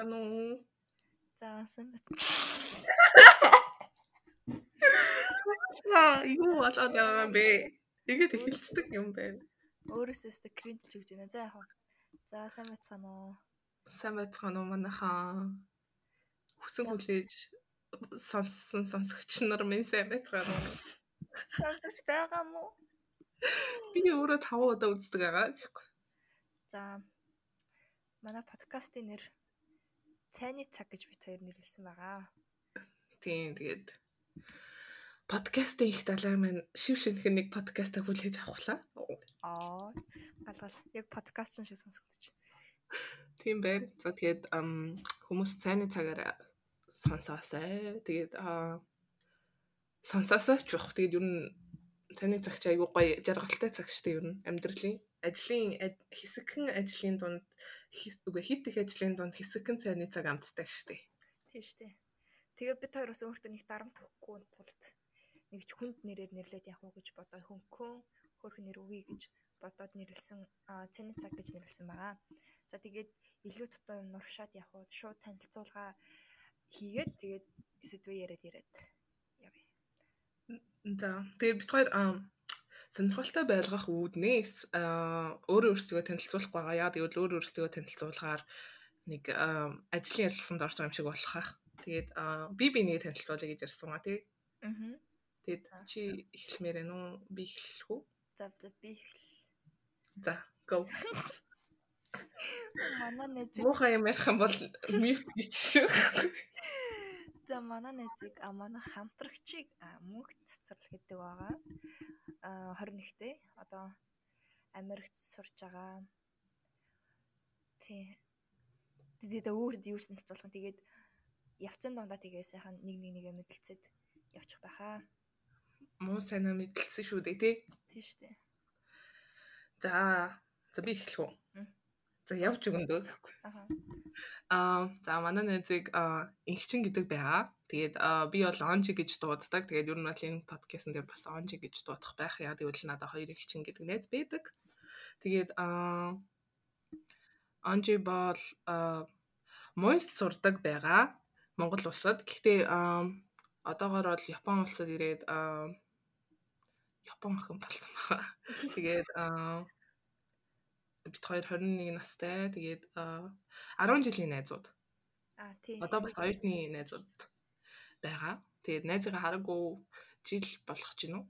байна уу? За сайн байна. Аа, юу болоод байгаа юм бэ? Ингээд эхэлцдэг юм байна. Өөрөөсөө өстө кринж чигж байна. За яг. За сайн байцгаана уу? Сайн байцгаана уу манайхаа? Хүсэн хүлээж сонссон сонсогч нар минь сайн байцгаана уу? Сонсож байгаа мó? Би өөрөө 5 удаа үздэг байгаа гэхгүй. За манай подкастын нэр цайны цаг гэж бид хоёр нэрлсэн байгаа. Тийм тэгээд подкастын их далай маань шив шинхэн нэг подкастаа хүлээж авахлаа. Аа галгал яг подкаст шиг сонсогдож байна. Тийм байна. За тэгээд хүмүүс цайны цагаар сонсоосай. Тэгээд сонсоосооч явах. Тэгээд ер нь цайны цагч айгуу гоё жаргалтай цаг штэ ер нь амьдралын ажлын хэсэгхэн ажлын дунд үгүй хит их ажлын дунд хэсэгхэн цайны цаг амттай шүү дээ. Тийм дээ. Тэгээ бид хоёр бас өөртөө нэг дарамт өгөхгүй тулд нэг ч хүнд нэрээр нэрлээд явах уу гэж бодоо хөнгөн хөөрхөн нэр өгье гэж бодоод нэрлсэн цайны цаг гэж нэрлсэн байгаа. За тэгээд илүү дутуу юм нуршаад явах уу шууд танилцуулга хийгээд тэгээд сэдвээ яриад яриад явъя. За тэгээд бид хоёр сонирхолтой байлгах үүднээс өөрөө өөрсдөө танилцуулах байгаа. Яг тэгвэл өөрөө өөрсдөө танилцуулахаар нэг ажлын ярилцлаганд орж байгаа юм шиг болох ах. Тэгээд би би нэг танилцуулъя гэж ярьсан ба тий. Аа. Тэгээд чи эхлэмээр байна уу? Би эхлэх үү? За би эхэл. За, go. Манай нэзэг муухай юм ярих юм бол мьют шүү. За манай нэзэг а манай хамтрагчийг мөнх цацрал гэдэг байгаа. 21-тэй одоо Америкт сурч байгаа. Тий. Тэгээд өөрөд юу ч нэлцүүлэх. Тэгээд явцсан дондаа тэгээ сайхан нэг нэг нэгэ мэдлцээд явчих байхаа. Муу сайнаа мэдлцсэн шүү дээ тий. Тий штэ. За за би эхлэх үү? За явж өгөндөө. Аа за манай нэзэг инхчин гэдэг байгаа. Тэгээд би бол онжи гэж дууддаг. Тэгээд ер нь бол энэ подкастн дээр бас онжи гэж дуудах байх. Яа гэвэл надад хоёр инхчин гэдэг найз байдаг. Тэгээд аа онжи бол мост сурдаг байгаа. Монгол улсад. Гэхдээ одоогоор бол Япон улсад ирээд Япон охин болсон байгаа. Тэгээд бид хоёр 21 настай. Тэгээд 10 жилийн найзууд. Аа тий. Одоо бас оюутны найзууд байгаа. Тэгээд найзгаа хараагүй жил болох ч юм уу?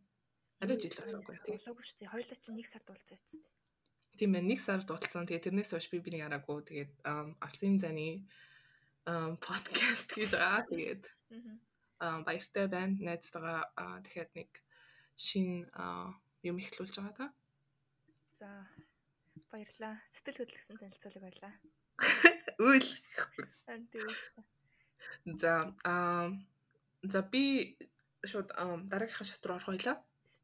Арай жил болохгүй тий. Болоогүй шүү дээ. Хоёулаа чинь нэг сард уулзсан үсттэй. Тийм байна. Нэг сард уулзсан. Тэгээд тэрнээс хойш би бинийг хараагүй. Тэгээд Асын заны подкаст хийж байгаа. Тэгээд аа баяртай байна. Найзтайгаа дахиад нэг шин юм ихлүүлж байгаа та. За Баярлаа. Сэтгэл хөдлөсөн танилцуулга байлаа. Үйл. Антиул. За аа за би шууд дараагийнхаа шат руу орох байлаа.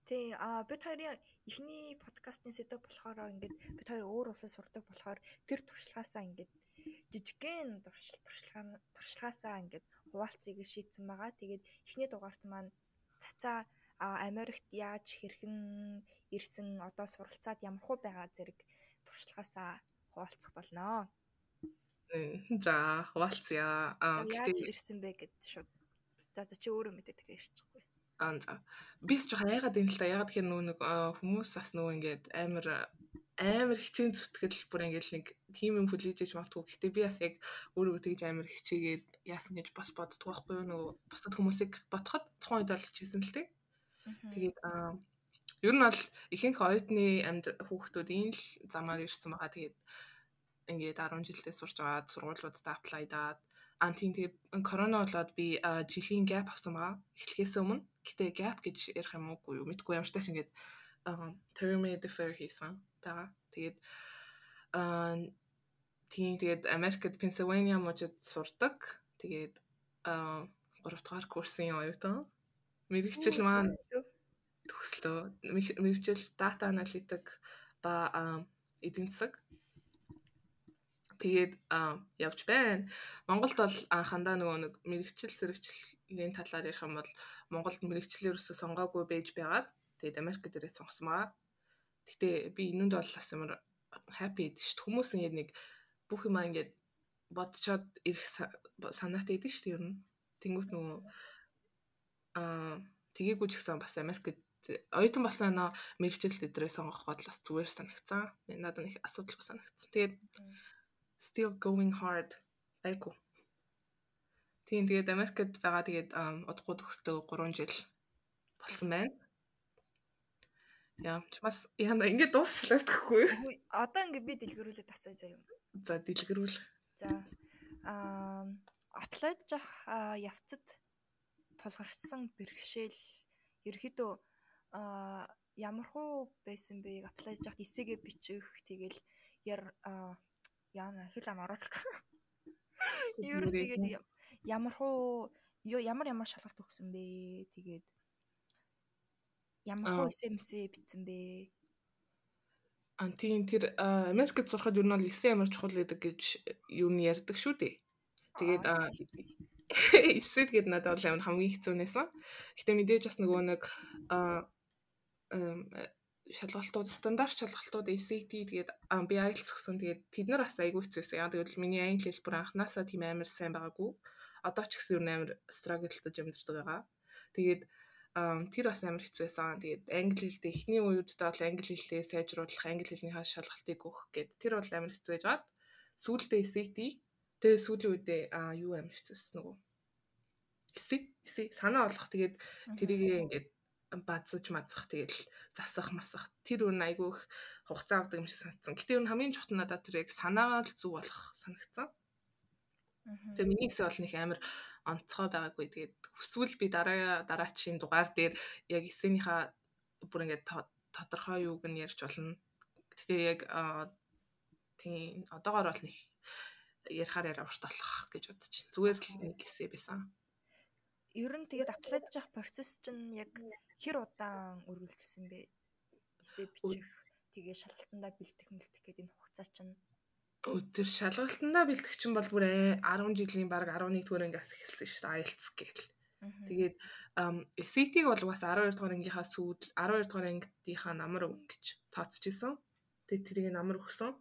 Тий, а бид хоёрын эхний подкастны сэдв болохоор ингээд бид хоёр өөр улсад сурдаг болохоор тэр туршлагаасаа ингээд жижигхэн туршлага туршлагаасаа ингээд хуваалцгийг шийдсэн байгаа. Тэгээд эхний дугаарт маань цацаа Америкт яаж хэрхэн ирсэн одоо суралцаад ямар хуу байгаа зэрэг туршлагаасаа хуваалцах болно. За хуваалцъя. Аа гэхдээ ирсэн бэ гэд шууд. За за чи өөрөө мэдээд тэгээ ирчихгүй. Аа за. Би ч жоохон яагаад юм л та яагаад тэгэхээр нэг хүмүүс бас нөгөө ингээд амар амар хичээн зүтгэл бүр ингээд нэг тим юм хүлээж иж магтгүй. Гэхдээ би бас яг өөрөө тэгж амар хичээгээд яасан гэж бас боддог байхгүй юу нөгөө бусад хүмүүсийг бодоход тухайн үед хичээсэн л тээ. Тэгээд аа Ер нь бол ихэнх оюутны амьд хүүхдүүд энэ л замаар ирсэн байгаа. Тэгээд ингээд 10 жилдээ сурч аваад сургуулиудад apply даад аа тийм тэгээд корона болоод би жилийн gap авсан байгаа. Эхлэхээс өмнө. Гэтэ gap гэж ярих юм уугүй юу? Мэдгүй ямар ч тааш ингээд term defer хийсэн байгаа. Тэгээд тийм тэгээд Америкт Pennsylvania мужид сурдаг. Тэгээд аа 3 дугаар курсын оюутан. Мэргэжил маань төгслөө. Мэргэжил data analytic ба эдийн засаг тэгээд явж байна. Монголд бол анхандаа нөгөө нэг мэрэгчл зэрэгчлийн талаар ярих юм бол Монголд мэрэгчлэр өсө сонгоогүй байж байгаад тэгээд Америк дээрээ сонгосон байгаа. Гэтэ би энэнд бол бас ямар happy гэдэг шүү дээ. Хүмүүс ингэ нэг бүх юм ингээд бодцоод ирэх санаатай идэв шүү дээ ер нь. Тэнгүүт нөгөө аа тгийгүү ч гэсэн бас Америкт оюутан болсон нөө мэрэгчл өдрөө сонгох бод бас зүгээр санагцсан. Надад их асуудал бас санагцсан. Тэгээд still going hard айгу. Тийм тэгээд Америкт байгаа тэгээд удахгүй төгсдөө 3 жил болсон байна. Яа, бас яна ингэ дуусчлаа гэхгүй. Одоо ингэ би дэлгэрүүлээд асууя заяа. За дэлгэрүүл. За аа апплайд жах явцад тулгарчсан бэрхшээл ерөөхдөө а ямар хуу байсан бэ? Апплай жахад эсээгээ бичих тэгэл яр яана хэл ам оруулах. Ер тэгээд ямар хуу ямар ямар шалгалт өгсөн бэ? Тэгээд ямар хуу эсээ мэсээ битсэн бэ? Антин тэр Америкт сурахад юу нь бол эсээ ямар чухал гэдэг гэж юу нь ярьдаг шүү дээ. Тэгээд эсээд гээд надад бол амар хамгийн хэцүү нэсэн. Гэтэ мэдээж бас нөгөө нэг шалгалтууд стандарт шалгалтууд SAT тэгээд би IELTS өгсөн тэгээд тэд нар бас айгүй хэцээсэн. Яг тэгвэл миний англи хэл бүр анханасаа тийм амар сайн байгаагүй. Одоо ч гэсэн юу амар struggle-таж амьдардаг байгаа. Тэгээд тэр бас амар хэцээсэн. Тэгээд англи хэлтэй эхний үеүдтэй бол англи хэлтэй сайжруулах, англи хэлнийхаа шалгалтыг өгөх гэд тэр бол амар хэцүү байжгаад сүүлдээ SAT тэгээд сүүлийн үедээ юу амар хэцээсэн нөгөө эсэг эсэг санаа болгох тэгээд тэрийг ингээд базж мазах тэгэл засах масах тэр үн айгүй их хугацаа авдаг юм шиг санагдсан. Гэтэ юу хамгийн чухал надад тэр яг санаагаа л зүг болох санагдсан. Тэгээ миний хэсэг бол нэг амар онцгой байгаагүй. Тэгээд хүсвэл би дараа дараачийн дугаар дээр яг эсэнийхээ бүр ингээд тодорхой юуг нь ярьж болно. Гэтэ яг тийм одоогоор бол нэг ярихаар яриа урт болох гэж байна. Зүгээр л нэг хэсэг байсан ер нь тэгээд апплайд жах процесс чинь яг хэр удаан үргэлжилсэн бэ? Эсээ бичих тэгээ шалгалтандаа бэлтгэх мэлтгэх гэдэг энэ хугацаа чинь өдөр шалгалтандаа бэлтгэх чинь бол бүр 10 жилийн баг 11 дугаар ангиас эхэлсэн шүү дээ IELTS гээл. Тэгээд SAT-г бол бас 12 дугаар ангийнхаа сүүл 12 дугаар ангийнхаа намар өгнө гэж тооцож исэн. Тэгээд тэрийг намар өгсөн.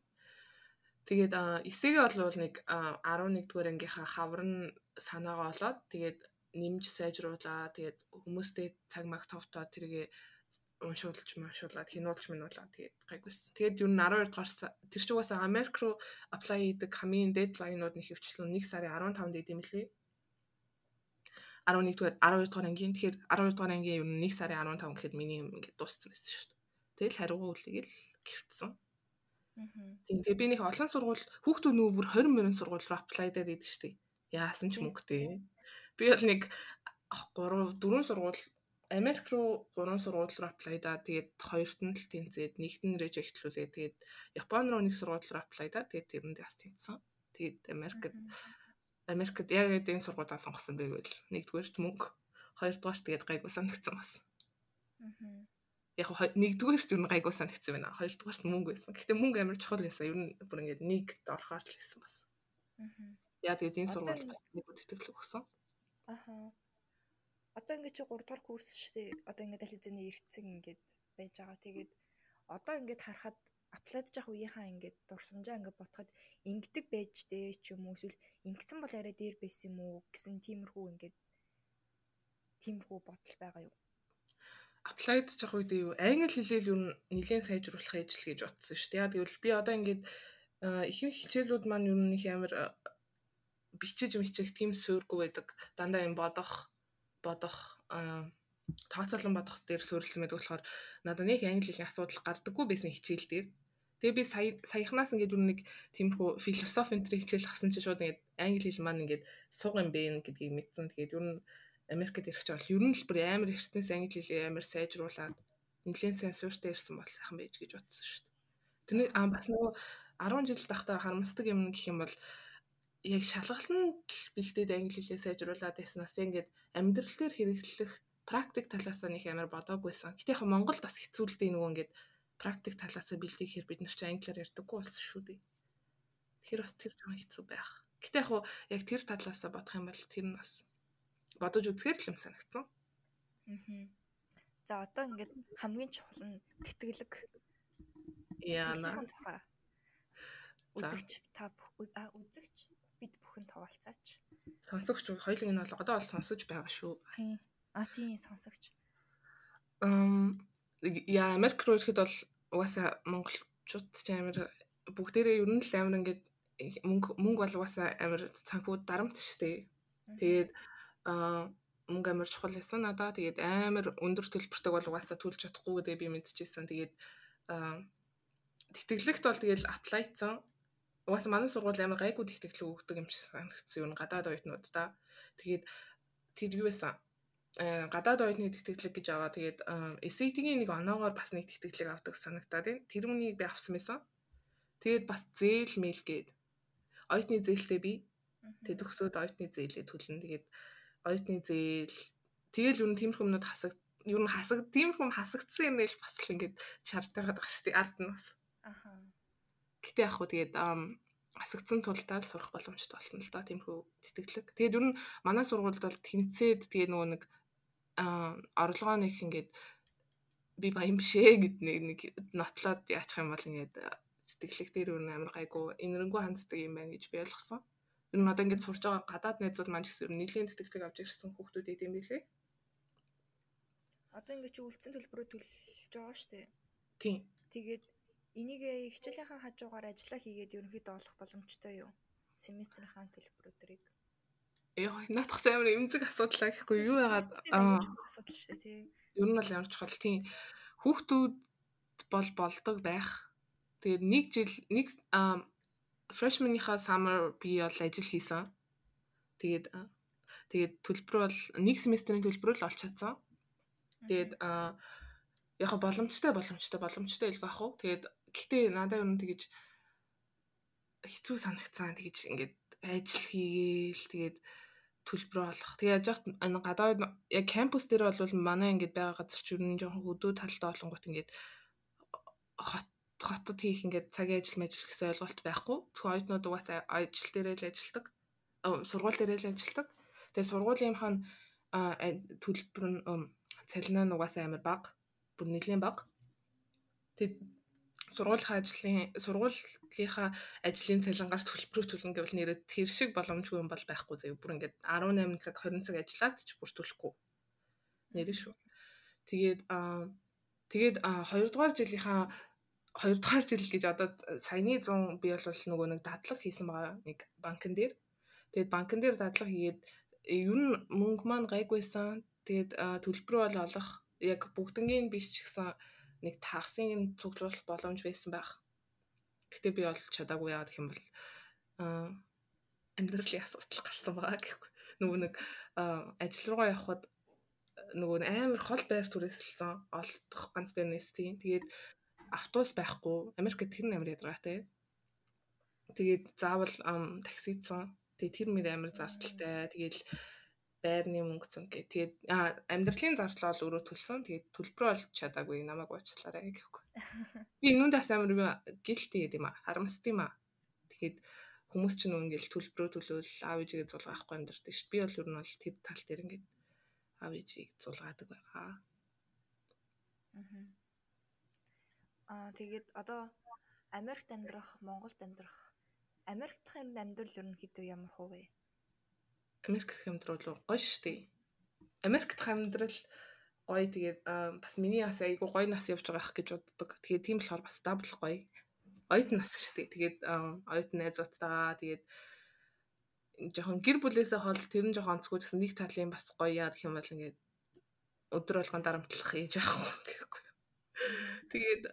Тэгээд эсээгээ бол нэг 11 дугаар ангийнхаа хавар нь санаагаа олоод тэгээд нэмж сайжруулаа. Тэгээд хүмүүстэй цаг маг товтоо тэргээ уншуулж машуулаад хинуулж минуулаад тэгээд гайгүйсэн. Тэгээд юу н 12 дугаар тэр ч угаасаа Америк руу apply хийдэг хамгийн дедлайнууд нь хөвчлэн 1 сарын 15-нд идэм билээ. 11 дугаар 12 дугаар ангийн тэгэхээр 12 дугаар ангийн юу 1 сарын 15 гэхэд миний юм ингээд дууссан байсан шүү дээ. Тэгэл хариугаа үлэгээл гівцсэн. Тийм тэгээ би нэг олон сургууль хүүхдүүд нөгөө бүр 20 мөрөн сургууль руу apply дээд идэв шүү дээ. Яасан ч мөнгөтэй. Би бол нэг 3 4 сургууль Америк руу 3 сургууль руу аплайдаа тэгээд хоёрт нь л тэнцээд нэгт нь режектлүүлээ тэгээд Япон руу нэг сургууль руу аплайдаа тэгээд тэрэнд бас тэнцсэн. Тэгээд Америкт Америкт яг энэ сургуулиудаа сонгосон байвал нэгдүгээрт мөнгө хоёрдугаарт тэгээд гайгүй санагдсан бас. Аа. Яг нэгдүгээрт юу гайгүй санагдсан байна. Хоёрдугаарт мөнгө байсан. Гэхдээ мөнгө амар чухал байсан. Нь бүр ингээд нэгд орохоор л байсан бас. Аа. Яа тэгээд энэ сургууль бас нэг үтгэл өгсөн. Аха. Одоо ингээд чи 3 дугаар курс шүү дээ. Одоо ингээд аль хэзээний эртсэн ингээд байж байгаа. Тэгээд одоо ингээд харахад аплайд жах үеийнхаа ингээд дурсамжаа ингээд ботход ингэдэг байж дээ ч юм уу эсвэл ингэсэн бол арай дээр байсан юм уу гэсэн тиймэрхүү ингээд тиймэрхүү бодол байгаа юу? Аплайд жах үед юу англи хэлээр юу нэлээд сайжруулах ажил гэж бодсон шүү дээ. Тэгвэл би одоо ингээд ихэнх хичээлүүд маань юу нэг амар бичиж мичих тийм суурьгүй байдаг. Дандаа юм бодох бодох тооцоолон бодох дээр суурилсан байдаг болохоор надад нэг англи хэлний асуудал гардаггүй байсан хичээл дээр. Тэгээ би сая саяхнаас ингээд нэг тиймэрхүү философи энэ хичээл авсан чинь шууд ингээд англи хэл маань ингээд суг юм бэ гэдгийг мэдсэн. Тэгээд ер нь Америкт ирэх чинь бол ер нь л бүр амар эртнээс англи хэлээ амар сайжруулад нэлээд сайн суурьтай ирсэн бол сайхан байж гэж бодсон шүү дээ. Тэрний аа бас нөгөө 10 жил тахта харамсдаг юм гэх юм бол яг шалгалтанд бэлдээд англи хэлээ сайжруулад байснаас ингээд амьдрал дээр хэрэглэх практик талаас нь их амар бодоагүйсэн. Гэтэ яг Монголд бас хэцүүлдэг нөгөө ингээд практик талаас нь бэлдэх хэр бид нар ч англиар ярьдаггүй болсон шүү дээ. Тэгэхээр бас тэр жоохон хэцүү байх. Гэтэ яг яг тэр талаас нь бодох юм бол тэр нь бас бодож үзэхээр л юм санагдсан. Аа. За одоо ингээд хамгийн чухал нь тэтгэлэг. Яана. Үзэгч та үзэгч би харилцаач. Сонсогч хоёулын энэ бол одоо бол сонсож байгаа шүү. А тийм сонсогч. Ам яа Америк руу ирэхэд бол угаасаа монголчууд ч амар бүгдээрээ ер нь л амар ингээд мөнгө мөнгө бол угаасаа амар цанхууд дарамт штэ. Тэгээд аа мөнгө амар чухал байсан надаа. Тэгээд амар өндөр төлбөртэйг бол угаасаа төлж чадахгүй гэдэг би мэдчихсэн. Тэгээд тэтгэлэгт бол тэгэл аплайцсан. Угаасаа манай сургууль амар гайгүй тэтгэлэг өгдөг юм шиг санагдсан юм гадаад оюутнууд та. Тэгээд тэр юу байсан? Э гадаад оюутны тэтгэлэг гэж аваа. Тэгээд SAT-ийн нэг оноогоор бас нэг тэтгэлэг авдаг санагдаад байна. Тэр үнийг би авсан байсан. Тэгээд бас зээл мэйл гээд оюутны зээлтэй би тэгээд төгсөөд оюутны зээлээ төлнө. Тэгээд оюутны зээл тэгэл юу н тиймэрхүү юмнууд хасаг юу н хасаг тиймэрхүү хасагдсан юм нэл бас л ингээд чартайгаад байгаа шүү дээ ард нь бас. Аха. Гэтэ яг хуу тэгээд хасагдсан тулдаа л сурах боломжтой болсон л доо тиймэрхүү тэтгэлэг. Тэгээд ер нь манай сургуульд бол тэнцээд тэгээ нөгөө нэг орлогоо нэг ингээд би баян бишээ гэд нэг нэг нотлоод яачих юм бол ингээд сэтгэлэг дээр өөр амар гайгүй инэрэнгүү ханддаг юм байна гэж би ойлгосон. Ер нь одоо ингээд сурж байгаа гадаад найзууд маань ч гэсэн нэлийн тэтгэлэг авч ирсэн хүүхдүүд идэм билээ. Одоо ингээд чи үлдсэн төлбөрөө төлж байгаа шүү дээ. Тийм. Тэгээд энийг хичээлийнхаа хажуугаар ажиллаа хийгээд ерөнхийдөө олох боломжтой юу? Семестрийнхаа төлбөрүүдийг. Яа, наадах ч амар эмзэг асуудал гэхгүй юу яагаад аа асуудал шүү дээ тий. Ер нь бол ямар чухал тийм хүүхдүүд бол болдог байх. Тэгээд нэг жил нэг freshman-ийнхаа summer би бол ажил хийсэн. Тэгээд тэгээд төлбөр бол нэг семестрийн төлбөрөө л олж чадсан. Тэгээд яг боломжтой боломжтой боломжтой илгэх ах уу. Тэгээд гэхдээ надад ер нь тэгэж хэцүү санагцсан тэгэж ингээд ажил хийгээл тэгээд төлбөр олох. Тэгээ яж хат гадаад яг кампус дээр бол манай ингээд байгаа газар ч ер нь жоохон өдөө талтай олонгууд ингээд хот хотод хийх ингээд цагийн ажил мэл гэсэн ойлголт байхгүй. Зөвхөн оюутнууд угаасаа ажил дээрээ л ажилдаг. Сургууль дээрээ л ажилдаг. Тэгээ сургуулийнхаа төлбөр нь цалин нь угаасаа амар бага. Бүр нэлийн бага. Тэг сургуулийн ажлын сургуулийнхаа ажлын цалингаар төлбөрөө төлнө гэвэл нэрээ тэр шиг боломжгүй юм бол байхгүй заяа. Бүр ингээд 18 цаг 20 цаг ажиллаад ч бүр төлөхгүй. Нэрээ шүү. Тэгээд аа тэгээд 2 дугаар жилийнхаа 2 дугаар жил гэж одоо саяны 100 би бол нөгөө нэг дадлаг хийсэн байгаа нэг банкн дээр. Тэгээд банкн дээр дадлаг хийгээд ер нь мөнгө маань гайгүйсэн. Тэгээд төлбөр бол олох яг бүгднгийн биш ч гэсэн нэг тагсын цуглуулах боломж байсан байх. Гэтэ би бол чадаагүй яагаад гэх юм бол амьдралын асуудал гарсан байгаа гэхгүй. Нөгөө нэг ажил руугаа явхад нөгөө амар хол байр түрээсэлсэн олдох ганц бизнес тийм. Тэгээд автобус байхгүй. Америкт тэр нь амар ядаргаатай. Тэгээд заавал таксицсан. Тэгээд тэр мөр амар зардалтай. Тэгээд байрны мөнгө цэн гэ. Тэгээд амьдралын зардал бол өөрөө төлсөн. Тэгээд төлбөр олж чадаагүй намайг уучлаарай гэхгүй. Би нүндээс амар гэлтэй гэдэг юм а. Харамсд юм а. Тэгээд хүмүүс ч нүн ингээл төлбөрөө төлөөл аав ээжигээ зулгаахгүй амьдэрдэг шүү. Би бол ер нь бол тэр тал дээр ингээд аав ээжийг зулгаадаг байгаа. Аа. Аа тэгээд одоо Америкт амьдрах, Монголд амьдрах Америк дахь юм амьдрал ерөнхийдөө ямар хөө вэ? Америк дахь амьдрал гоё шүү дээ. Америк дахь амьдрал гоё тэгээд бас миний бас айгу гоё нас явж байгаа гэж боддог. Тэгээд тийм болохоор бас дабл гоё. Оюутан нас шүү дээ. Тэгээд оюутан найзуудтайгаа тэгээд жоохон гэр бүлээсээ хол тэр нь жоохон онцгүй гэсэн нэг талын бас гоё яа гэх юм бол ингээд өдөр болгон дарамтлах ээж аахгүй гэхгүй. Тэгээд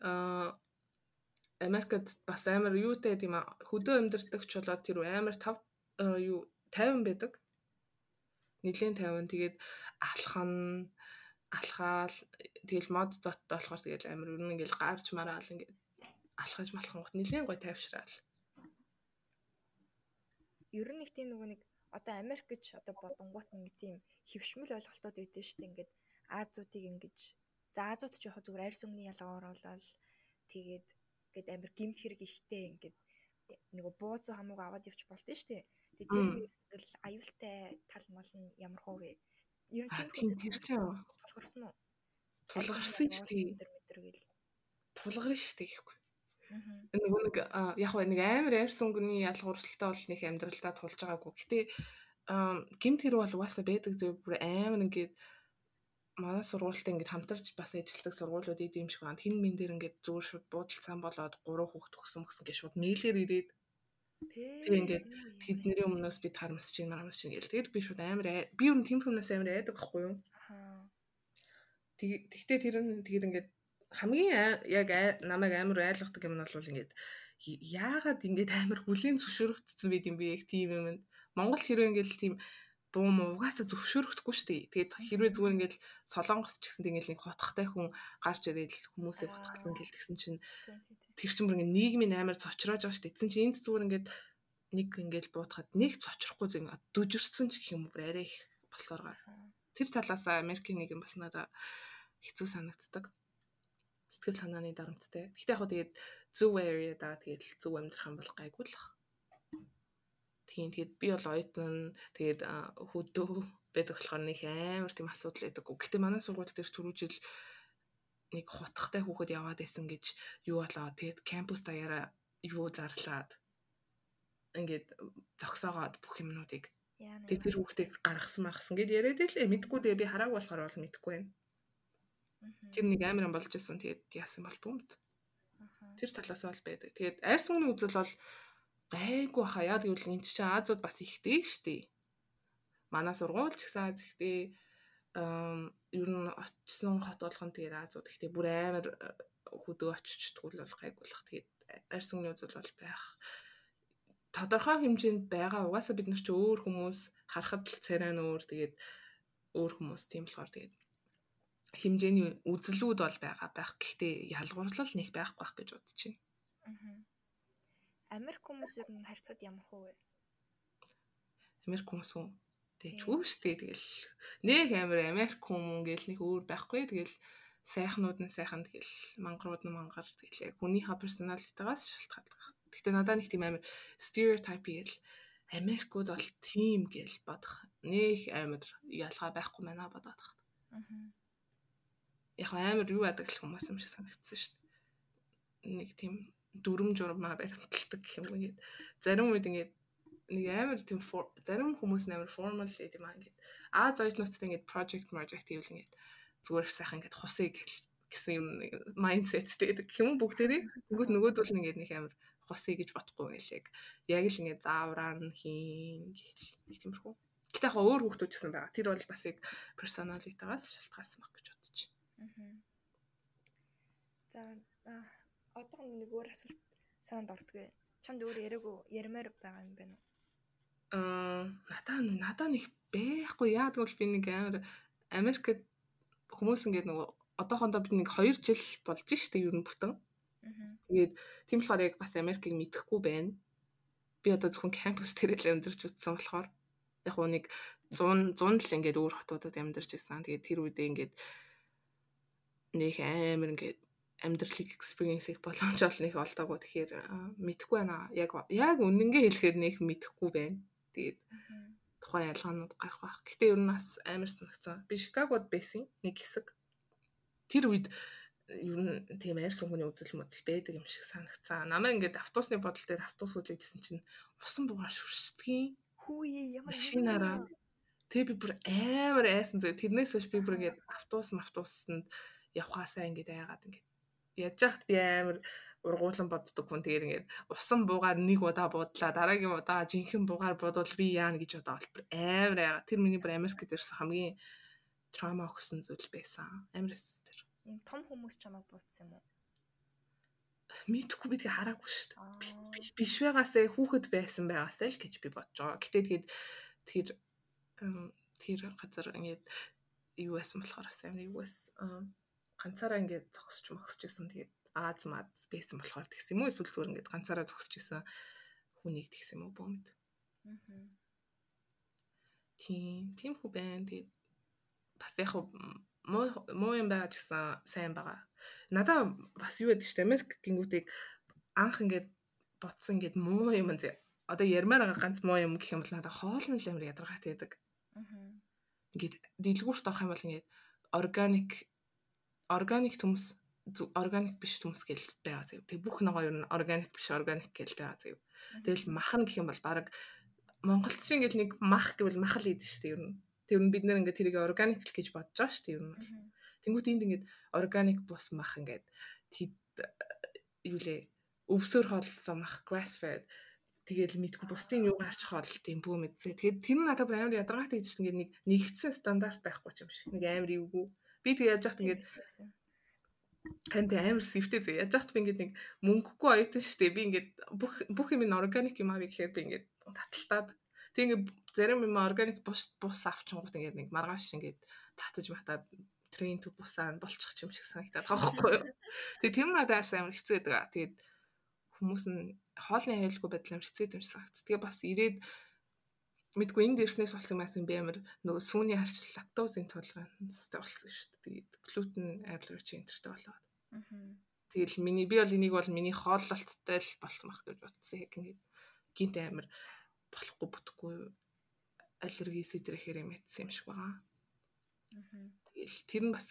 Америкт бас амар юутай тийм хөдөө амьдэрдэг ч болоод тэр амар тав юу 50 байдаг. Нилийн 50. Тэгээд алхан алхаал тэгэл мод зоттой болохоор тэгэл амар ер нь ингээл гарч мараал ингээд алхаж малхан гот нилийн гой тайвшраал. Ер нь их тийм нөгөө нэг одоо Америк гэж одоо бодонгууд нэг тийм хөвшмөл ойлголтууд өгдөө дээ ингээд Азиудыг ингэж За Азууд ч яг зүгээр арьс өнгөний ялгаар болол тэгээд ингээд амир гимт хэрэг ихтэй ингээд нөгөө бууз хамууг аваад явчих болдсон шүү дээ. Тэр мөрөл аюултай тал мал нь ямар хөө вэ? Ер нь тийм тэр чинь тулгарсан уу? Тулгарсан шүү дээ. Тулгарна шүү дээ гэхгүй. Нөгөө нэг яг нэг амар айрсан гүний ялгуурсалтай бол нэг амьдралдаа тулж байгаагүй. Гэтэ гимт хэрэг бол угаасаа байдаг зөв бүр амар ингээд манай сургуультай ингээд хамтарч бас ажилладаг сургуулиуд ийм шиг байна. Хин мэн дээр ингээд зөөр шууд буудалцаан болоод гурван хүүхд төгсөн гэсэн гэж шууд мэйлэр ирээд тэг ингээд тэдний өмнөөс би тарамсч чинь марамсч чинь гэл. Тэгээд би шууд амар би юу тийм хүнээс амар айдаг байхгүй юу? Тэгтээ тэр нь тэгээд ингээд хамгийн яг намайг амар айлгадаг юм нь бол ингээд яагаад ингээд амар хүлийн зөвшөөрөгдсөн байд юм бэ яг тийм юм. Монгол хэрэг ингээд тийм буу муу угаасаа зөвшөөрөхдөггүй шүү дээ. Тэгээд хэрвээ зүгээр ингээд солонгос ч гэсэн ингээд нэг хотхтой хүн гарч ирээд хүмүүсийг хотгоцсон гэлтгсэн чинь тэр чинь бүр ингээд нийгмийн амар цочроож байгаа шүү дээ. Тэсэн чинь энд зүгээр ингээд нэг ингээд буутахад нэг цочрохгүй зэн дүжирсэн ч гэх юм уу арай их болсоор гар. Тэр талаас Америкийн нийгэм бас надад хэцүү санагддаг. Сэтгэл санааны дарамттай. Гэхдээ яг хөө тэгээд зөв area даа тэгээд зөв амьдрах юм бол гайгүй л бах. Тийм тэгээд би бол оюутан тэгээд хөдөө байдаг болохоор нэг амар тийм асуудал байдаггүй. Гэтэ манай сургууль дээр түрүүжил нэг хутгатай хүүхэд яваад байсан гэж юу болоо. Тэгээд кампус даяараа юу зарлаад ингээд зогсоогоод бүх юмнуудыг тэгээд тэр хүүхдийг гаргасан маргасан гэд яриад л мэдгүй дээ би хараагүй болохоор бол мэдгүй байна. Тэр нэг амар юм болж исэн тэгээд яасан бол бүүмд. Тэр талаас бол байдаг. Тэгээд айр сүмний үзэл бол гайгүй хаа яа гэвэл энэ чинь Азууд бас ихтэй штий. Манай сургууль ч гэсэн ихтэй ер нь очсон хот болгон тэгээд Азууд ихтэй бүр амар хөдөө очиж тгүүл бол гайгуулах тэгээд арьс өнгөний үзэл бол байх тодорхой хэмжээнд байгаа угаасаа бид нар ч өөр хүмүүс харахад л царай нь өөр тэгээд өөр хүмүүс тийм болохоор тэгээд хэмжээний үзлүүд бол байгаа байх. Гэхдээ ялгуурлал нэг байхгүй байх гэж бодож байна. Аа. Америк хүмүүс ер нь харьцаад ямар хөө вэ? Америк хүмүүс үү? Тэгвүү штэ тэгэл нэг амир Америк хүмүүс гэл нэг өөр байхгүй тэгэл сайхнууд нь сайхан тэгэл мангарууд нь мангар тэгэл яг хүнийхээ персоналитигаас шалтгаалдаг. Гэхдээ надад нэг тийм амир стереотип гэл Америкууд бол тийм гэл бодох нэг амир ялгаа байхгүй мэнаа бодоод тахт. Аа. Яг амир юу яадаг л хүмүүс юм шиг санагдсан шүү дээ. Нэг тийм дүрм журмаа баримталдаг гэх юм ингээд зарим үед ингээд нэг амар тийм зарим хүмүүс амар formal гэдэг юм аа ингээд а зоёднуудтай ингээд project project хийвэл ингээд зүгээр сайхан ингээд хусыг гэсэн юм майндсеттэй гэдэг юм бүгдээрээ тэгвэл нөгөөд бол ингээд нэг амар хусыг гэж бодохгүй гэл яг л ингээд заавраар нь хийн гэл нэг тиймэрхүү Гэтэ яг өөр хүүхдүүд гэсэн байгаа. Тэр бол бас яг personality-гаас шалтгаалсан баг гэж бодож байна. Аа. За одоо нэг өөр асуулт санаанд ордгоо. Чамд өөр яриаггүй ярмаар байгаа юм байна уу? Аа, надаа надаа нэг байхгүй яа тэгвэл би нэг амар Америкт хүмүүс ингээд нөгөө одоохондоо бид нэг 2 жил болж штэ ер нь бүтэн. Тэгээд тийм болохоор яг бас Америкийг мэдэхгүй байна. Би одоо зөвхөн кампус дээр л амьдарч утсан болохоор яг уу нэг 100 100 л ингээд өөр хотуудад амьдарч исэн. Тэгээд тэр үедээ ингээд нэг амар ингээд амьдралыг experience-ийг боломж олныг олдоогүй тэгэхээр мэдэхгүй байна. Яг яг үнэнгээ хэлэхээр нэг мэдэхгүй байна. Тэгээд тухайн ялгаанууд гарах байх. Гэтэ ер нь бас амар санагцсан. Би Чикагод байсан нэг хэсэг. Тэр үед ер нь тийм арьс хүмүүний үзэл мөдөл байдаг юм шиг санагцсан. Намаа ингээд автобусны бодол дээр автобус хүлээж гисэн чинь усан бугаар шүршдгийн. Хүүе ямар машинаараа. Тэгээ би бүр амар айсан зөв. Тэрнээс хойш би бүр ингээд автобус автобусанд явхаасаа ингээд айгаад ингээд яаж яхад би амар ургуулan боддог хүн. Тэгээд ингээд усан буугаар нэг удаа буудлаа дараагийн удаа жинхэнэ буугаар бодвол би яана гэж бодоо бол амар яа тэр миний бүр Америкт ирсэн хамгийн трама өгсөн зүйл байсан. Амарс тэр ийм том хүмүүс чамайг буутсан юм уу? Мэдхгүй би тэгээ хараагүй шүү дээ. Биш байгаасаа хүүхэд байсан байгаасаа л гэж би бодож байгаа. Гэтээ тэгээд тэр тэр газар ингээд юу байсан болохоор сайн юу байсан ганцаараа ингээд зогсож мөгсөж исэн. Тэгээд Аз мад байсан болохоор тэгсэн юм уу? Эсвэл зүгээр ингээд ганцаараа зогсож исэн хүнийг тэгсэн юм уу бөөмд. Аа. Тийм, тийм хүү байна. Тэгээд бас яг муу муу юм байгаа ч гэсэн сайн байгаа. Надаа бас юу гэдэг чинь Америк гингүүдийг анх ингээд бодсон ингээд муу юм зэ. Одоо ярмаар байгаа ганц муу юм гэх юм бол надаа хоолны л амар ядаргаатай байдаг. Аа. Ингээд дэлгүүрт орох юм бол ингээд органик органик төмс органик биш хүмүүс гэл байгаа заяа. Тэг бүх ногоо ер нь органик биш органик гэл байгаа заяа. Тэгэл мах нь гэх юм бол баг Монголд чинь ингээд нэг мах гэвэл мах л идэв шүү дээ ер нь. Тэр нь бид нэр ингээд тэрийг органик л гэж бодож байгаа шүү дээ ер нь. Тэнгүүт энд ингээд органик бус мах ингээд юу лээ өвсөөр хоолсон мах grass fed тэгэл мэдгүй бусдын юу гарч хоол тийм бүү мэдсэ. Тэгээд тэр нь надад амар ядаргаатай гэж ингээд нэг нэгдсэн стандарт байхгүй юм шиг. Нэг амар эвгүй. Би тэг яаж яхад ингээд Танд амар сэвтэй зөө. Яаж яхад би ингээд нэг мөнгөгүй оюутан дээ. Би ингээд бүх бүх юм нь органик юм аа гэхээр би ингээд таталтаад тэг ингээд зарим юм органик бус бус авчихгууд ингээд нэг маргааш ингээд татаж матаад трейн ту бусаа болчих юм шиг санагдаад байгаа байхгүй юу. Тэгээ тэр надад амар хэцүү байдаг. Тэгээд хүмүүс нь хоолны аюулгүй байдал амар хэцүү юм шиг санагдав. Тэгээ бас ирээд мэдгүй энд ирснээс болсон юм аасан би амар нөгөө сүүний харч лактоз интолерантстай болсон шүү дээ. Тэгээд глютен аллерги энтертэй болоод. Тэгэл миний би бол энийг бол миний хооллолттой л болсон байх гэж утсан яг ингэ гинт амар болохгүй бүтэхгүй аллерги сэдрэхээр юм ятсан юм шиг байгаа. Тэгэл тэр нь бас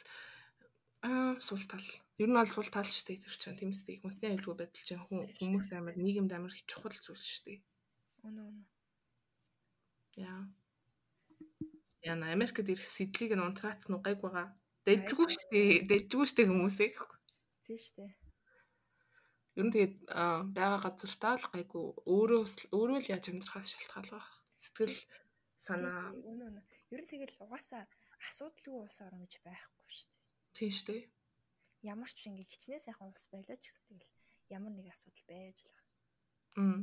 аа сул тал. Ер нь бол сул тал шүү дээ тэр чинь тийм үстэй. Хүмүүсийн аюулгүй байдал чинь хүмүүс амар нийгэмд амар чухал зүйл шүү дээ. Үнэ үнэ. Яа. Яна Америкт ирэх сэдлийг нь унтраац нь гайг байгаа. Дэжгүй дээ. Дэжгүй хүмүүсээ. Тийм шүү дээ. Ер нь тэгээд байгаа газартаа л гайгүй өөрөө өөрөө л яаж амьдрахаас шалтгаалгаа. Сэтгэл санаа. Ер нь тэгэл угаасаа асуудалгүй улс орно гэж байхгүй дээ. Тийм дээ. Ямар ч ингэ хичнээн сайхан улс байлаа ч гэсэн тэгэл ямар нэг асуудал байж л байгаа. Мм.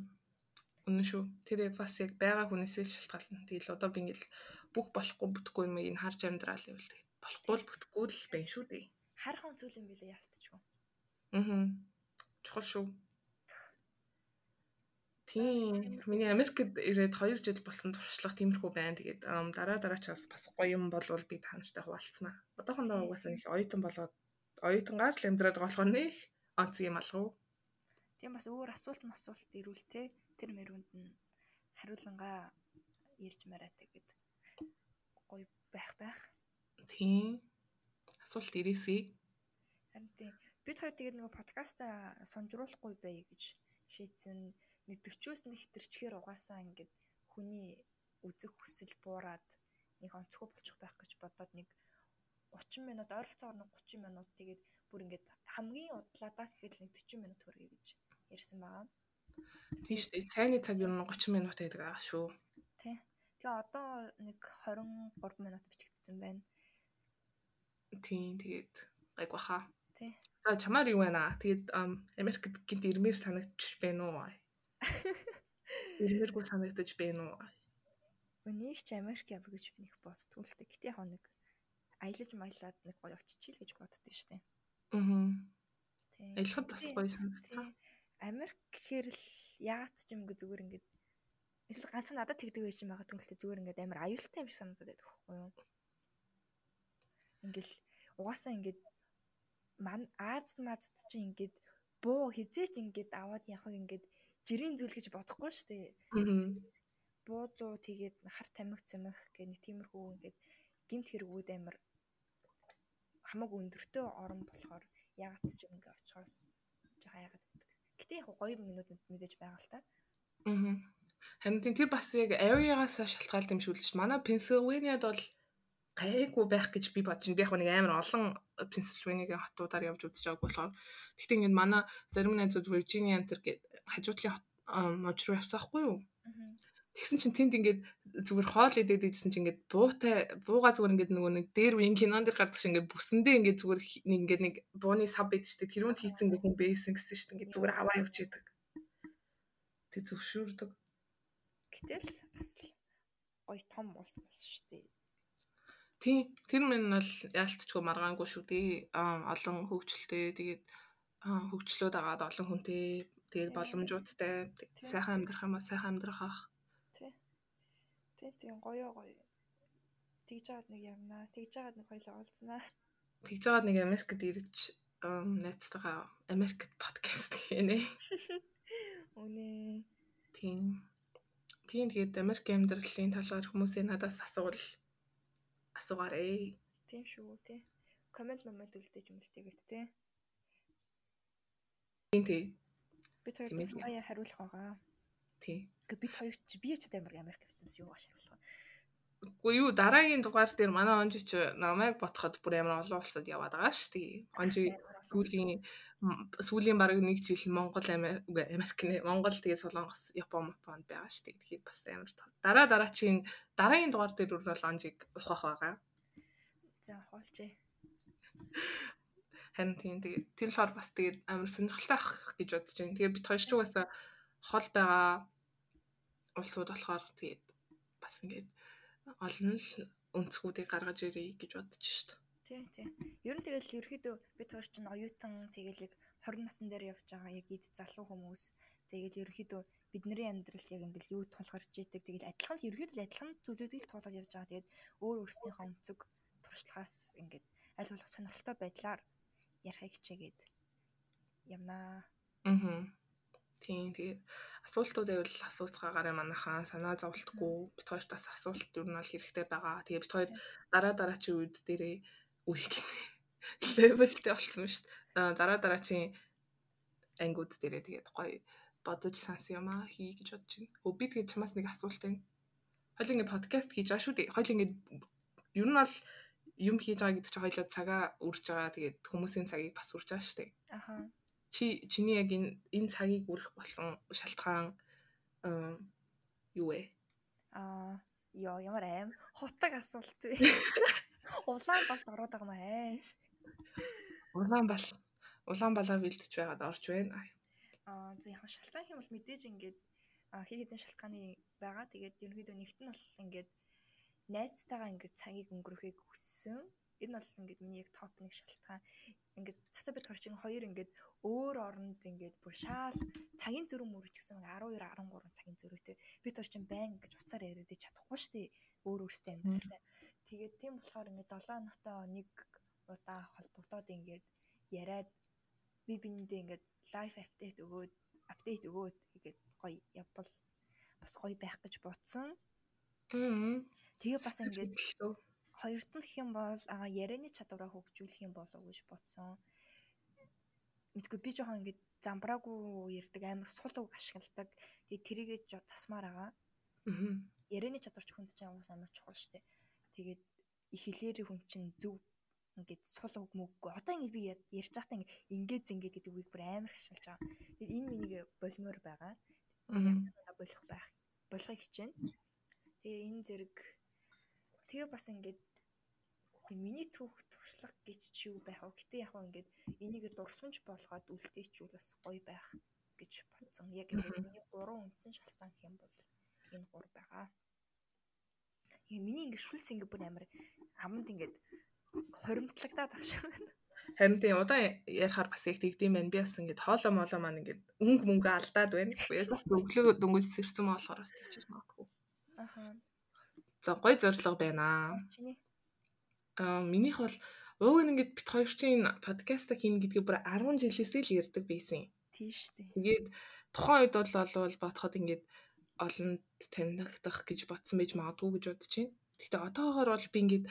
Үнэн шүү. Тэр яг бас яг байгаа хүнээсээ л шалтгаална. Тэгэл одоо би ингээл бүх болохгүй бүтггүй юм ин харж амьдрал гэвэл тэгээд болохгүй л бүтггүй л байна шүү дээ. Хархан зүйл юм билээ ялтчихгүй. Аа. Чухал шүү. Тийм. Миний Америкт ирээд 2 жил болсон туршлага тиймэрхүү байна. Тэгээд дараа дараачаас бас гоё юм болвол би танартай хуваалцсанаа. Одоохондоо угаасаа их оюутан болоод оюутангаар л амьдраад болохоор нэх онц юм алгав. Тийм бас өөр асуулт масуулт ирүүл те тэр мөрөнд нь хариулангаа ирж мараа тэгээд гоё байх байх. Тийм. Асуулт ирээсэй. Харин тийм. Бид хоёр тэгээд нөгөө подкаста сонжруулахгүй бай гэж шийдсэн нэг 40-оос нэг хэтэрчгээр угаасаа ингээд хүний үзэх хүсэл буураад нэг онцгой болчих байх гэж бодоод нэг 30 минут ойролцоогоор нэг 30 минут тэгээд бүр ингээд хамгийн удлаадаа гэхэд нэг 40 минут хүргэе гэж ярьсан байгаа. Тийм шүү дээ. Цайны цаг юм 30 минут байдаг аа шүү. Тий. Тэгээ одоо нэг 23 минут бичигдсэн байна. Тийм тэгээд гайг баха. Тий. За чамаар юу байна аа? Тэгээд Америкт гинт ирмээр санагдчих байна уу? Ирмээргүй санагдаж байна уу? Өнийг ч Америк явах гэж би нэг боддгоо л дээ. Гэтэ яг нэг аялаж маялаад нэг гоё очичил гэж боддөө штэ. Аа. Аялахад бас гоё санагдсан. Америк гэхээр л яагаад ч юм гээ зүгээр ингээд эсвэл ганц надад тэгдэг байж магадгүй л зүгээр ингээд амар аюултай юм шиг санагдаад байдаг байхгүй юу? Ингээл угаасаа ингээд ман Азад мазд чинь ингээд буу хизээч ингээд аваад явах ингээд жирийн зүйл гэж бодохгүй шүү дээ. Буу зуу тэгээд хар тамхи цамх гэх нэг тиймэрхүү ингээд гинт хэрэгүүд амар хамаагүй өндөртөө орон болохоор ягаад ч юм ингээ очихоос жоо ягаад гэдэг. Гэтэ яг гоё минут мэдээж байгаа л та. Аа. Харин тэр бас яг area-гаас шалтгаалт юм шиг л ш. Манай Pennsylvania-д бол гайгүй байх гэж би бодож байна. Би яг нэг амар олон Pennsylvania-гийн хотуудаар явж үзэж байгааг болохоор гэхдээ ингээд манай зарим найзууд Virginia энэ төр гээд хажуудлын мож руу явсаахгүй юу? Тэгсэн чинь тэнд ингээд зүгээр хоол идээд идсэн чинь ингээд буутай бууга зүгээр ингээд нөгөө нэг дээр үеийн кинон дэр гардаг шиг ингээд бүсэндээ ингээд зүгээр нэг ингээд нэг бууны сав байд штэ тэрүүнд хийцэн ингээд хүн бэйсэн гэсэн штэ ингээд зүгээр аваа явж идэг. Тэг зөвшөөрдөг. Гэтэл бас ой том улс болсон штэ. Тийм тэр минь бол яалтчгүй маргаангүй шүү дээ. Аа олон хөгжилтэй тэгээд хөгжлөөд агаад олон хүнтэй Тэгээд боломжуудтай сайхан амьдрах юм аа сайхан амьдрах ах. Тий, тийм гоё гоё. Тэгж жаад нэг явнаа. Тэгж жаад нэг хоёлоо уулзнаа. Тэгж жаад нэг Америкт ирж найзтайгаа Америкт подкаст хийнэ. Үнэ. Тийм. Тийм тэгээд Америк амьдралын талаар хүмүүсийн надаас асуувал асуугаарэй. Тийм шүү тий. Комент момент үлдээж юм л тэгээд тий. Тийм тий. Ээ. дуртайгаа хариулах байгаа. Тий. Гэхдээ бид хоёр ч би ч Америк Америк юм юу гаш хариулах. Уу юу дараагийн дугаар дээр манай онжи ч намайг ботход бүр амар олон улсад яваад байгаа шүү дээ. Онжи сүүлийн сүүлийн бараг нэг жил Монгол Америк нэ Монгол тэгээ Солонгос Япон Японд байгаа шүү. Тэгэхээр бас амар тоо. Дараа дараачийн дараагийн дугаар дээр бүр бол онжиг ухах байгаа. За хоолчээ. Харин тийм тэгээ тэр болохоор бас тэгээд амар сонирхолтой ах гэж бодож байна. Тэгээ бид хоёр ч угаасаа хол байгаа улсууд болохоор тэгээд бас ингээд олон л өнцгүүдийг гаргаж ирье гэж бодож шít. Тий, тий. Ер нь тэгэл ерөөдөө бид хоёр чинь оюутан тэгэл яг 20 насн дээр явж байгаа яг эд залуу хүмүүс тэгэл ерөөдөө бидний амьдралд яг ингээл юу тулгарч идэг тэгэл адилхан л ерөөдөө адилхан зүйлүүдийг туулаад явж байгаа. Тэгээд өөр өөрснийхөө өнцөг туршлагаас ингээд аль болох сонирхолтой байдлаар ярихыг хичээгээд явнаа. Аа. Тийм тэгээд асуултууд байвал асууцгаагаар манайхаа санаа зовлтгүй бид хоёрт бас асуулт юу нь бол хэрэгтэй байгаа. Тэгээ бид хоёр дараа дараачийн үед дээрээ үеийг левелтэй болцсон шүү дээ. Аа, Дараа дараачийн ангиуд дээрээ тэгээд гоё бодож сансан юм аа хий гэж бодож байна. Өө би тэгээд чамаас нэг асуулт байна. Хойл ингэ подкаст хийж байгаа шүү дээ. Хойл ингэ ер нь бол юм хийж байгаа гэдэг чинь хоёлоо цагаа үрж байгаа. Тэгээд хүмүүсийн цагийг бас үрж байгаа шүү дээ. Аха. Чи чиний яг энэ энэ цагийг үрэх болсон шалтгаан аа, юу вэ? Аа, ёо ямар аим хутаг асуулт вэ? Улаан болд ороод байгаа маа ааш. Улаанбал Улаанбалаа бэлдэж байгаад орж байна. Аа за яг шалтгаан юм бол мэдээж ингээд хэд хэдэн шалтгааны байгаа. Тэгээд ерөнхийдөө нэгт нь бол ингээд найзтайгаа ингээд цагийг өнгөрөхийг хүссэн. Энэ бол ингээд миний яг топ нэг шалтгаан. Ингээд цацаа бид хоёр чинь хоёр ингээд өөр оронд ингээд бүр шаал цагийн зөрүү мөрөж гэсэн 12 13 цагийн зөрүүтэй бид хоёр чинь байн гэж уцаар яриад чадахгүй шүү дээ. Өөр өөртөө амьдралтай. Тэгээд тийм болохоор ингээд 7 нотоо нэг удаа холбогдоод ингээд яриад би биндээ ингээд лайф апдейт өгөөд апдейт өгөөд ингээд гоё явбал бас гоё байх гэж бодсон. Аа. Тэгээ бас ингээд хоёрт нь гэх юм бол аа ярианы чадвараа хөгжүүлэх юм болов уу гэж бодсон. Мэдгүй би жоохон ингээд замбраагүй ярддаг амар сул үг ашигладаг. Тэгээ тэрийгээ засмаар байгаа. Аа. Ярианы чадвар ч хүнд чинь уус амар чухал штэ. Тэгээд их хэлээрээ хүн чинь зөв ингээд сул үг мөггүй. Одоо ингээд би ярьж байхдаа ингээд ингээд зингээд гэдэг үгийг бүр амар хашилж байгаа. Тэгээд энэ миний болмоор байгаа. Аа. Яг цаанаа болох байх. Болохыг хичээнэ. Тэгээ энэ зэрэг тэгээ бас ингээд тэг миний түүх туршлага гэж чи юу байх вэ? Гэтэ яг ингээд энийг дурсамж болгоод үлдээчүүл бас гоё байх гэж бодсон. Яг ингээд миний гурван үндсэн шалтгаан гэх юм бол энэ гур байгаа. Тэгээ миний ингээд шүлс ингээд бүр амар аманд ингээд хоримтлагдаад байгаа шүү. Харин тийм удаан ярихаар бас яг тэгдэм байх. Би бас ингээд хоолоо молоо маань ингээд өнгө мөнгө алдаад байна. Яг өглөө дөнгөж сэрсэн болохоор бас тийч магадгүй. Аха. За гой зориг байна. Чиний минийх бол ууг нь ингээд бит хоёр чинь подкаст хийнэ гэдгийг бүр 10 жилээсээ л ярьдаг байсан. тийш үү. Тэгээд тухайн үед бол олвол бодоход ингээд олонд танигдах гэж бодсон байж магадгүй гэж бодож байна. Гэхдээ одоогоор бол би ингээд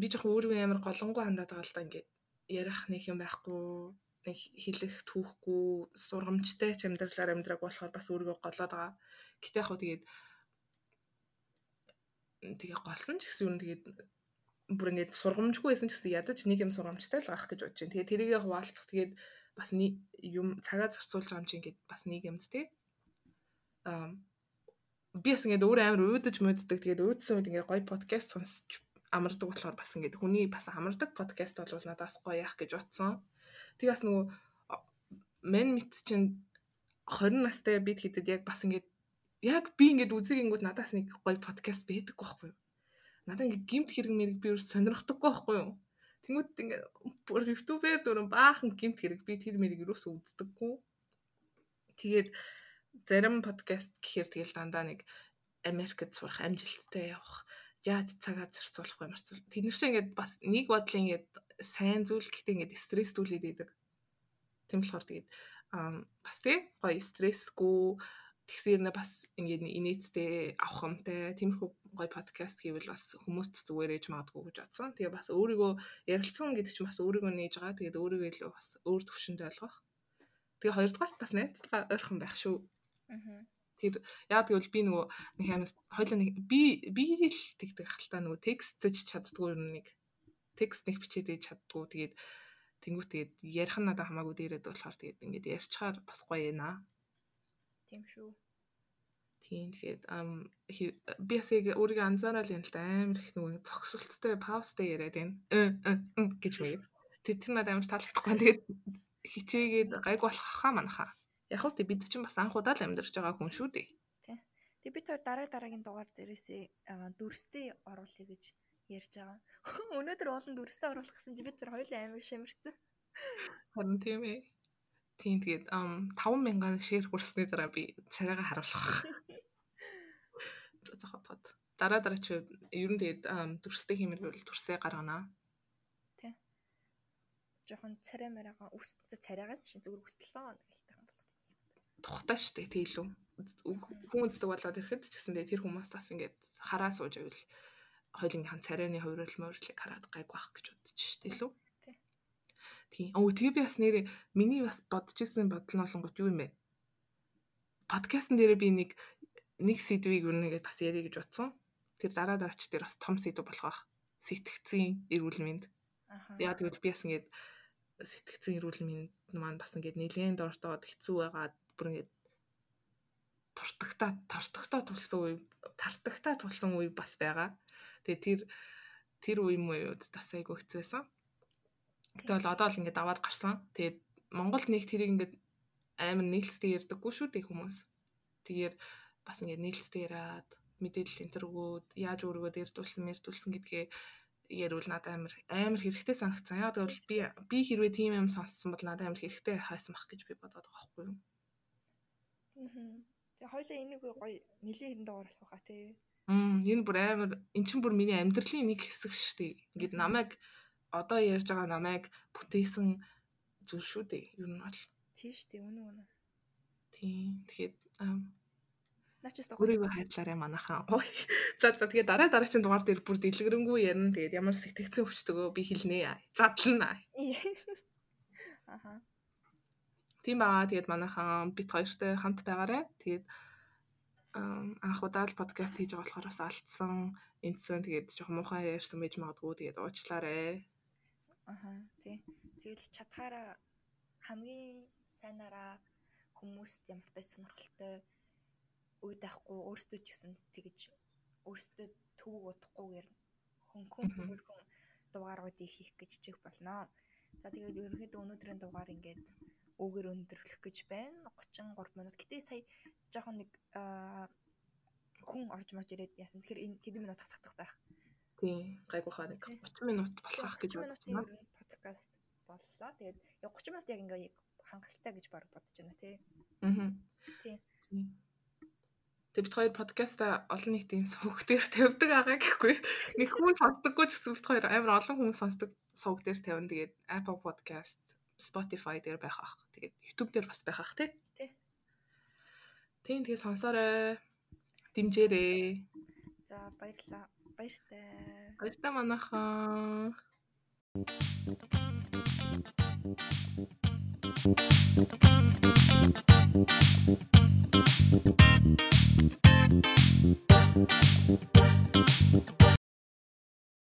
би жоохон өөрийгөө амар голонгой хандаад байгаа л да ингээд ярих нэг юм байхгүй нэг хэлэх түүхгүй сургамжтай ч амьдралаар амьдраг болохоор бас өөрийгөө голоод байгаа. Гэтэ яг хөө тэгээд тэгээ голсон ч гэсэн юм тэгээд бүр ингээд сургамжгүй байсан ч гэсэн ядаж нэг юм сургамжтай л гарах гэж бодож байна. Тэгээд тэрийгээ хуваалцах тэгээд бас юм цагаа зарцуулж байгаа юм чинь ингээд бас нэг юмд тий. Аа би бас ингээд өөр амар уудаж моддаг тэгээд уудсан үед ингээд гоё подкаст сонсч амардаг болохоор бас ингээд хүний бас амардаг подкаст бол надаас гоё яах гэж бодсон. Тэг бас нөгөө мен мэт чинь 20 настай бид хэдэд яг бас ингээд яг би ингээд үзэгэнгүүд надаас нэг гоё подкаст байдаг байхгүй юу? Надаа ингээд гимт хэрэг мэрэг би өөр сонирхдаггүй байхгүй юу? Тэнгүүд ингээд бүр YouTube-ээр дөрөн баахан гимт хэрэг би тэр мэрэг юусоо үздэггүй. Тэгээд зарим подкаст гэхээр тэгэл дандаа нэг Америкт сурах амжилттай явах яаж цагаа зарцуулах вэ марцуул. Тэд нар чинь ингээд бас нэг бодлын ингээд сайн зүйл гэхдээ ингээд стресс түлээд идэг. Тийм болохоор тэгээд бас тий гоё стрессгүй тэгсэрнэ бас ингээд инээдтэй авахмтай тиймэрхүү гоё подкаст хийвэл бас хүмүүст зүгээр ээж магадгүй гэж бодсон. Тэгээ бас өөрийгөө ярилцсан гэдэг чинь бас өөрийгөө нээж байгаа. Тэгээд өөрийгөө илүү бас өөр төвшөнд ойлгох. Тэгээ хоёрдугаарт бас найзтайгаа ойрхон байх шүү. Аа. Тэр яа тэгвэл би нөгөө нэг амар хоёлаа нэг би би л тэгдэг хальтаа нөгөө текстж чаддгүй юм нэг текст нэг бичээд ээж чаддгүй тэгээд тэнгуү тэгээд ярих надад хамаагүй дээрэд болохоор тэгээд ингээд ярьчихаар бас гоё ээ. Тийм шүү. Тийм тэгээд би бас яг өөрийгөө анзаараад юм л да амар их нөгөө зогсолттой паузтай яриад байна. гэж үгүй. Тэд тэр надад амар таалагдахгүй. Тэгээд хичээгээд гайг болох хаа манаха. Яг хөө бид чинь бас анхудаа л амьдарч байгаа хүн шүү дээ. Тийм. Тэгээд бид хоёр дараа дараагийн дугаар дээрээсээ дүрстэй оруулъя гэж ярьж байгаа. Өнөөдөр уулын дүрстэй оруулах гэсэн чи бид тэр хоёулаа амар шимэрсэн. Харин тийм ээ. Тийм тэгээд 5000 шеэр хүрсний дараа би царайгаа харуулах. зохотгоод. Дараа дараа чи ер нь тэгээд дүрстэй хиймэр бол дүрсээ гаргана. Тий. Жохон царай мараага үсцэ царайгаа чи зүгээр үстлээ гэлтэй юм бол. Тухтай штэ тий илүү. Хүн үздэг болоод ирэхэд ч гэсэн тэр хүмүүс бас ингээд хараа сууж байвал хоёлынгийн царайны хувирал морилыг хараад гайг байх гэж бодчих штэ илүү. Тийм. Өө тэгээ би бас нэр миний бас бодож исэн бодол нь олонгот юу юм бэ? Подкастн дээр би нэг нэг сэдвийг өрнөгээд бас ярих гэж утсан. Тэр дараа дараач дээр бас том сэдв болох байх. Сэтгцийн эрүүл мэнд. Яа тэгвэл би бас ингээд сэтгцийн эрүүл мэнд маань бас ингээд нэлээд дортоод хэцүү байгаад бүр ингээд туртагтаа тортогтоо тулсан үе тартагтаа тулсан үе бас байгаа. Тэгээ тэр тэр үе мууууд бас айгүй хэцүүсэн. Бол одоо л ингээд аваад гарсан. Тэгээд Монгол нэг тэрийг ингээд амар нээлттэй ярьдаггүй шүү дээ хүмүүс. Тэгээд бас ингээд нээлттэй яриад мэдээлэл энэ төргүүд яаж өөрийгөө дэрдүүлсэн мэрдүүлсэн гэдгээ ярил надад амар амар хэрэгтэй санагцсан. Яг тэгвэл би би хэрвээ тийм юм сонссон бол надад амар хэрэгтэй хайсан бах гэж би бодоод байгаа байхгүй юу? Аа. Тэгээ хоёлаа энийг гоё нилийн хэдэн доор болох байхаа тий. Мм энэ бүр амар эн чинь бүр миний амьдралын нэг хэсэг шүү дээ. Ингээд намайг одоо ярьж байгаа намайг бүтээсэн зүйл шүү дээ. Юу нь бол. Тийш дээ үнэн үнэн. Тийм. Тэгэхээр Начис тоо. Өөрийгөө хайдлаарай манайхаа. За за тэгээ дараа дараагийн дугаар дээр бүр дэлгэрэнгүй ярина. Тэгээд ямар сэтгцэн өвчтөгөө би хэлнэ. Задлана. Аха. Тийм баа. Тэгээд манайхаа бит хоёртой хамт байгаарай. Тэгээд анх удаа л подкаст хийж байгаа болохоор бас алдсан. Энтсэн тэгээд жоохон муухай ярьсан байж магадгүй. Тэгээд уучлаарай. Аха. Тий. Тэгэл чатгаараа хамгийн сайнараа хүмүүст ямар ч сонирхолтой үе даахгүй өөртөө ч гэсэн тэгэж өөртөө төвөг удахгүйгээр хөнгөн хөнгөн дугааруудыг хийх гэж чих болно. За тэгээд ерөнхийдөө өнөөдрийн дугаар ингээд өвгөр өндөрлөх гэж байна. 33 минут. Гэтэ сая жоохон нэг хүн орж марж ирээд яасан. Тэгэхээр энэ хэдэн минут хасагдах байх. Тийм. Гайгүй хаа нэг 30 минут болох гэж бодсон. 30 минутын подкаст боллоо. Тэгээд 30 минут яг ингээ хангалттай гэж баг бодож байна тий. Аа. Тий. Тэгээ бид хоёр подкаста олон нийтийн сувг дээр тавьдаг байгаа гэхгүй. Нэг хүн сонсдоггүй ч гэсэн бид хоёр амар олон хүн сонсдог сувг дээр тавина. Тэгээд Apple Podcast, Spotify дээр байх ах. Тэгээд YouTube дээр бас байх ах тий. Тий. Тийм тэгээ сонсоорой. Димжээрэй. За баярлалаа. Баяртай. Баяртай манайхаа.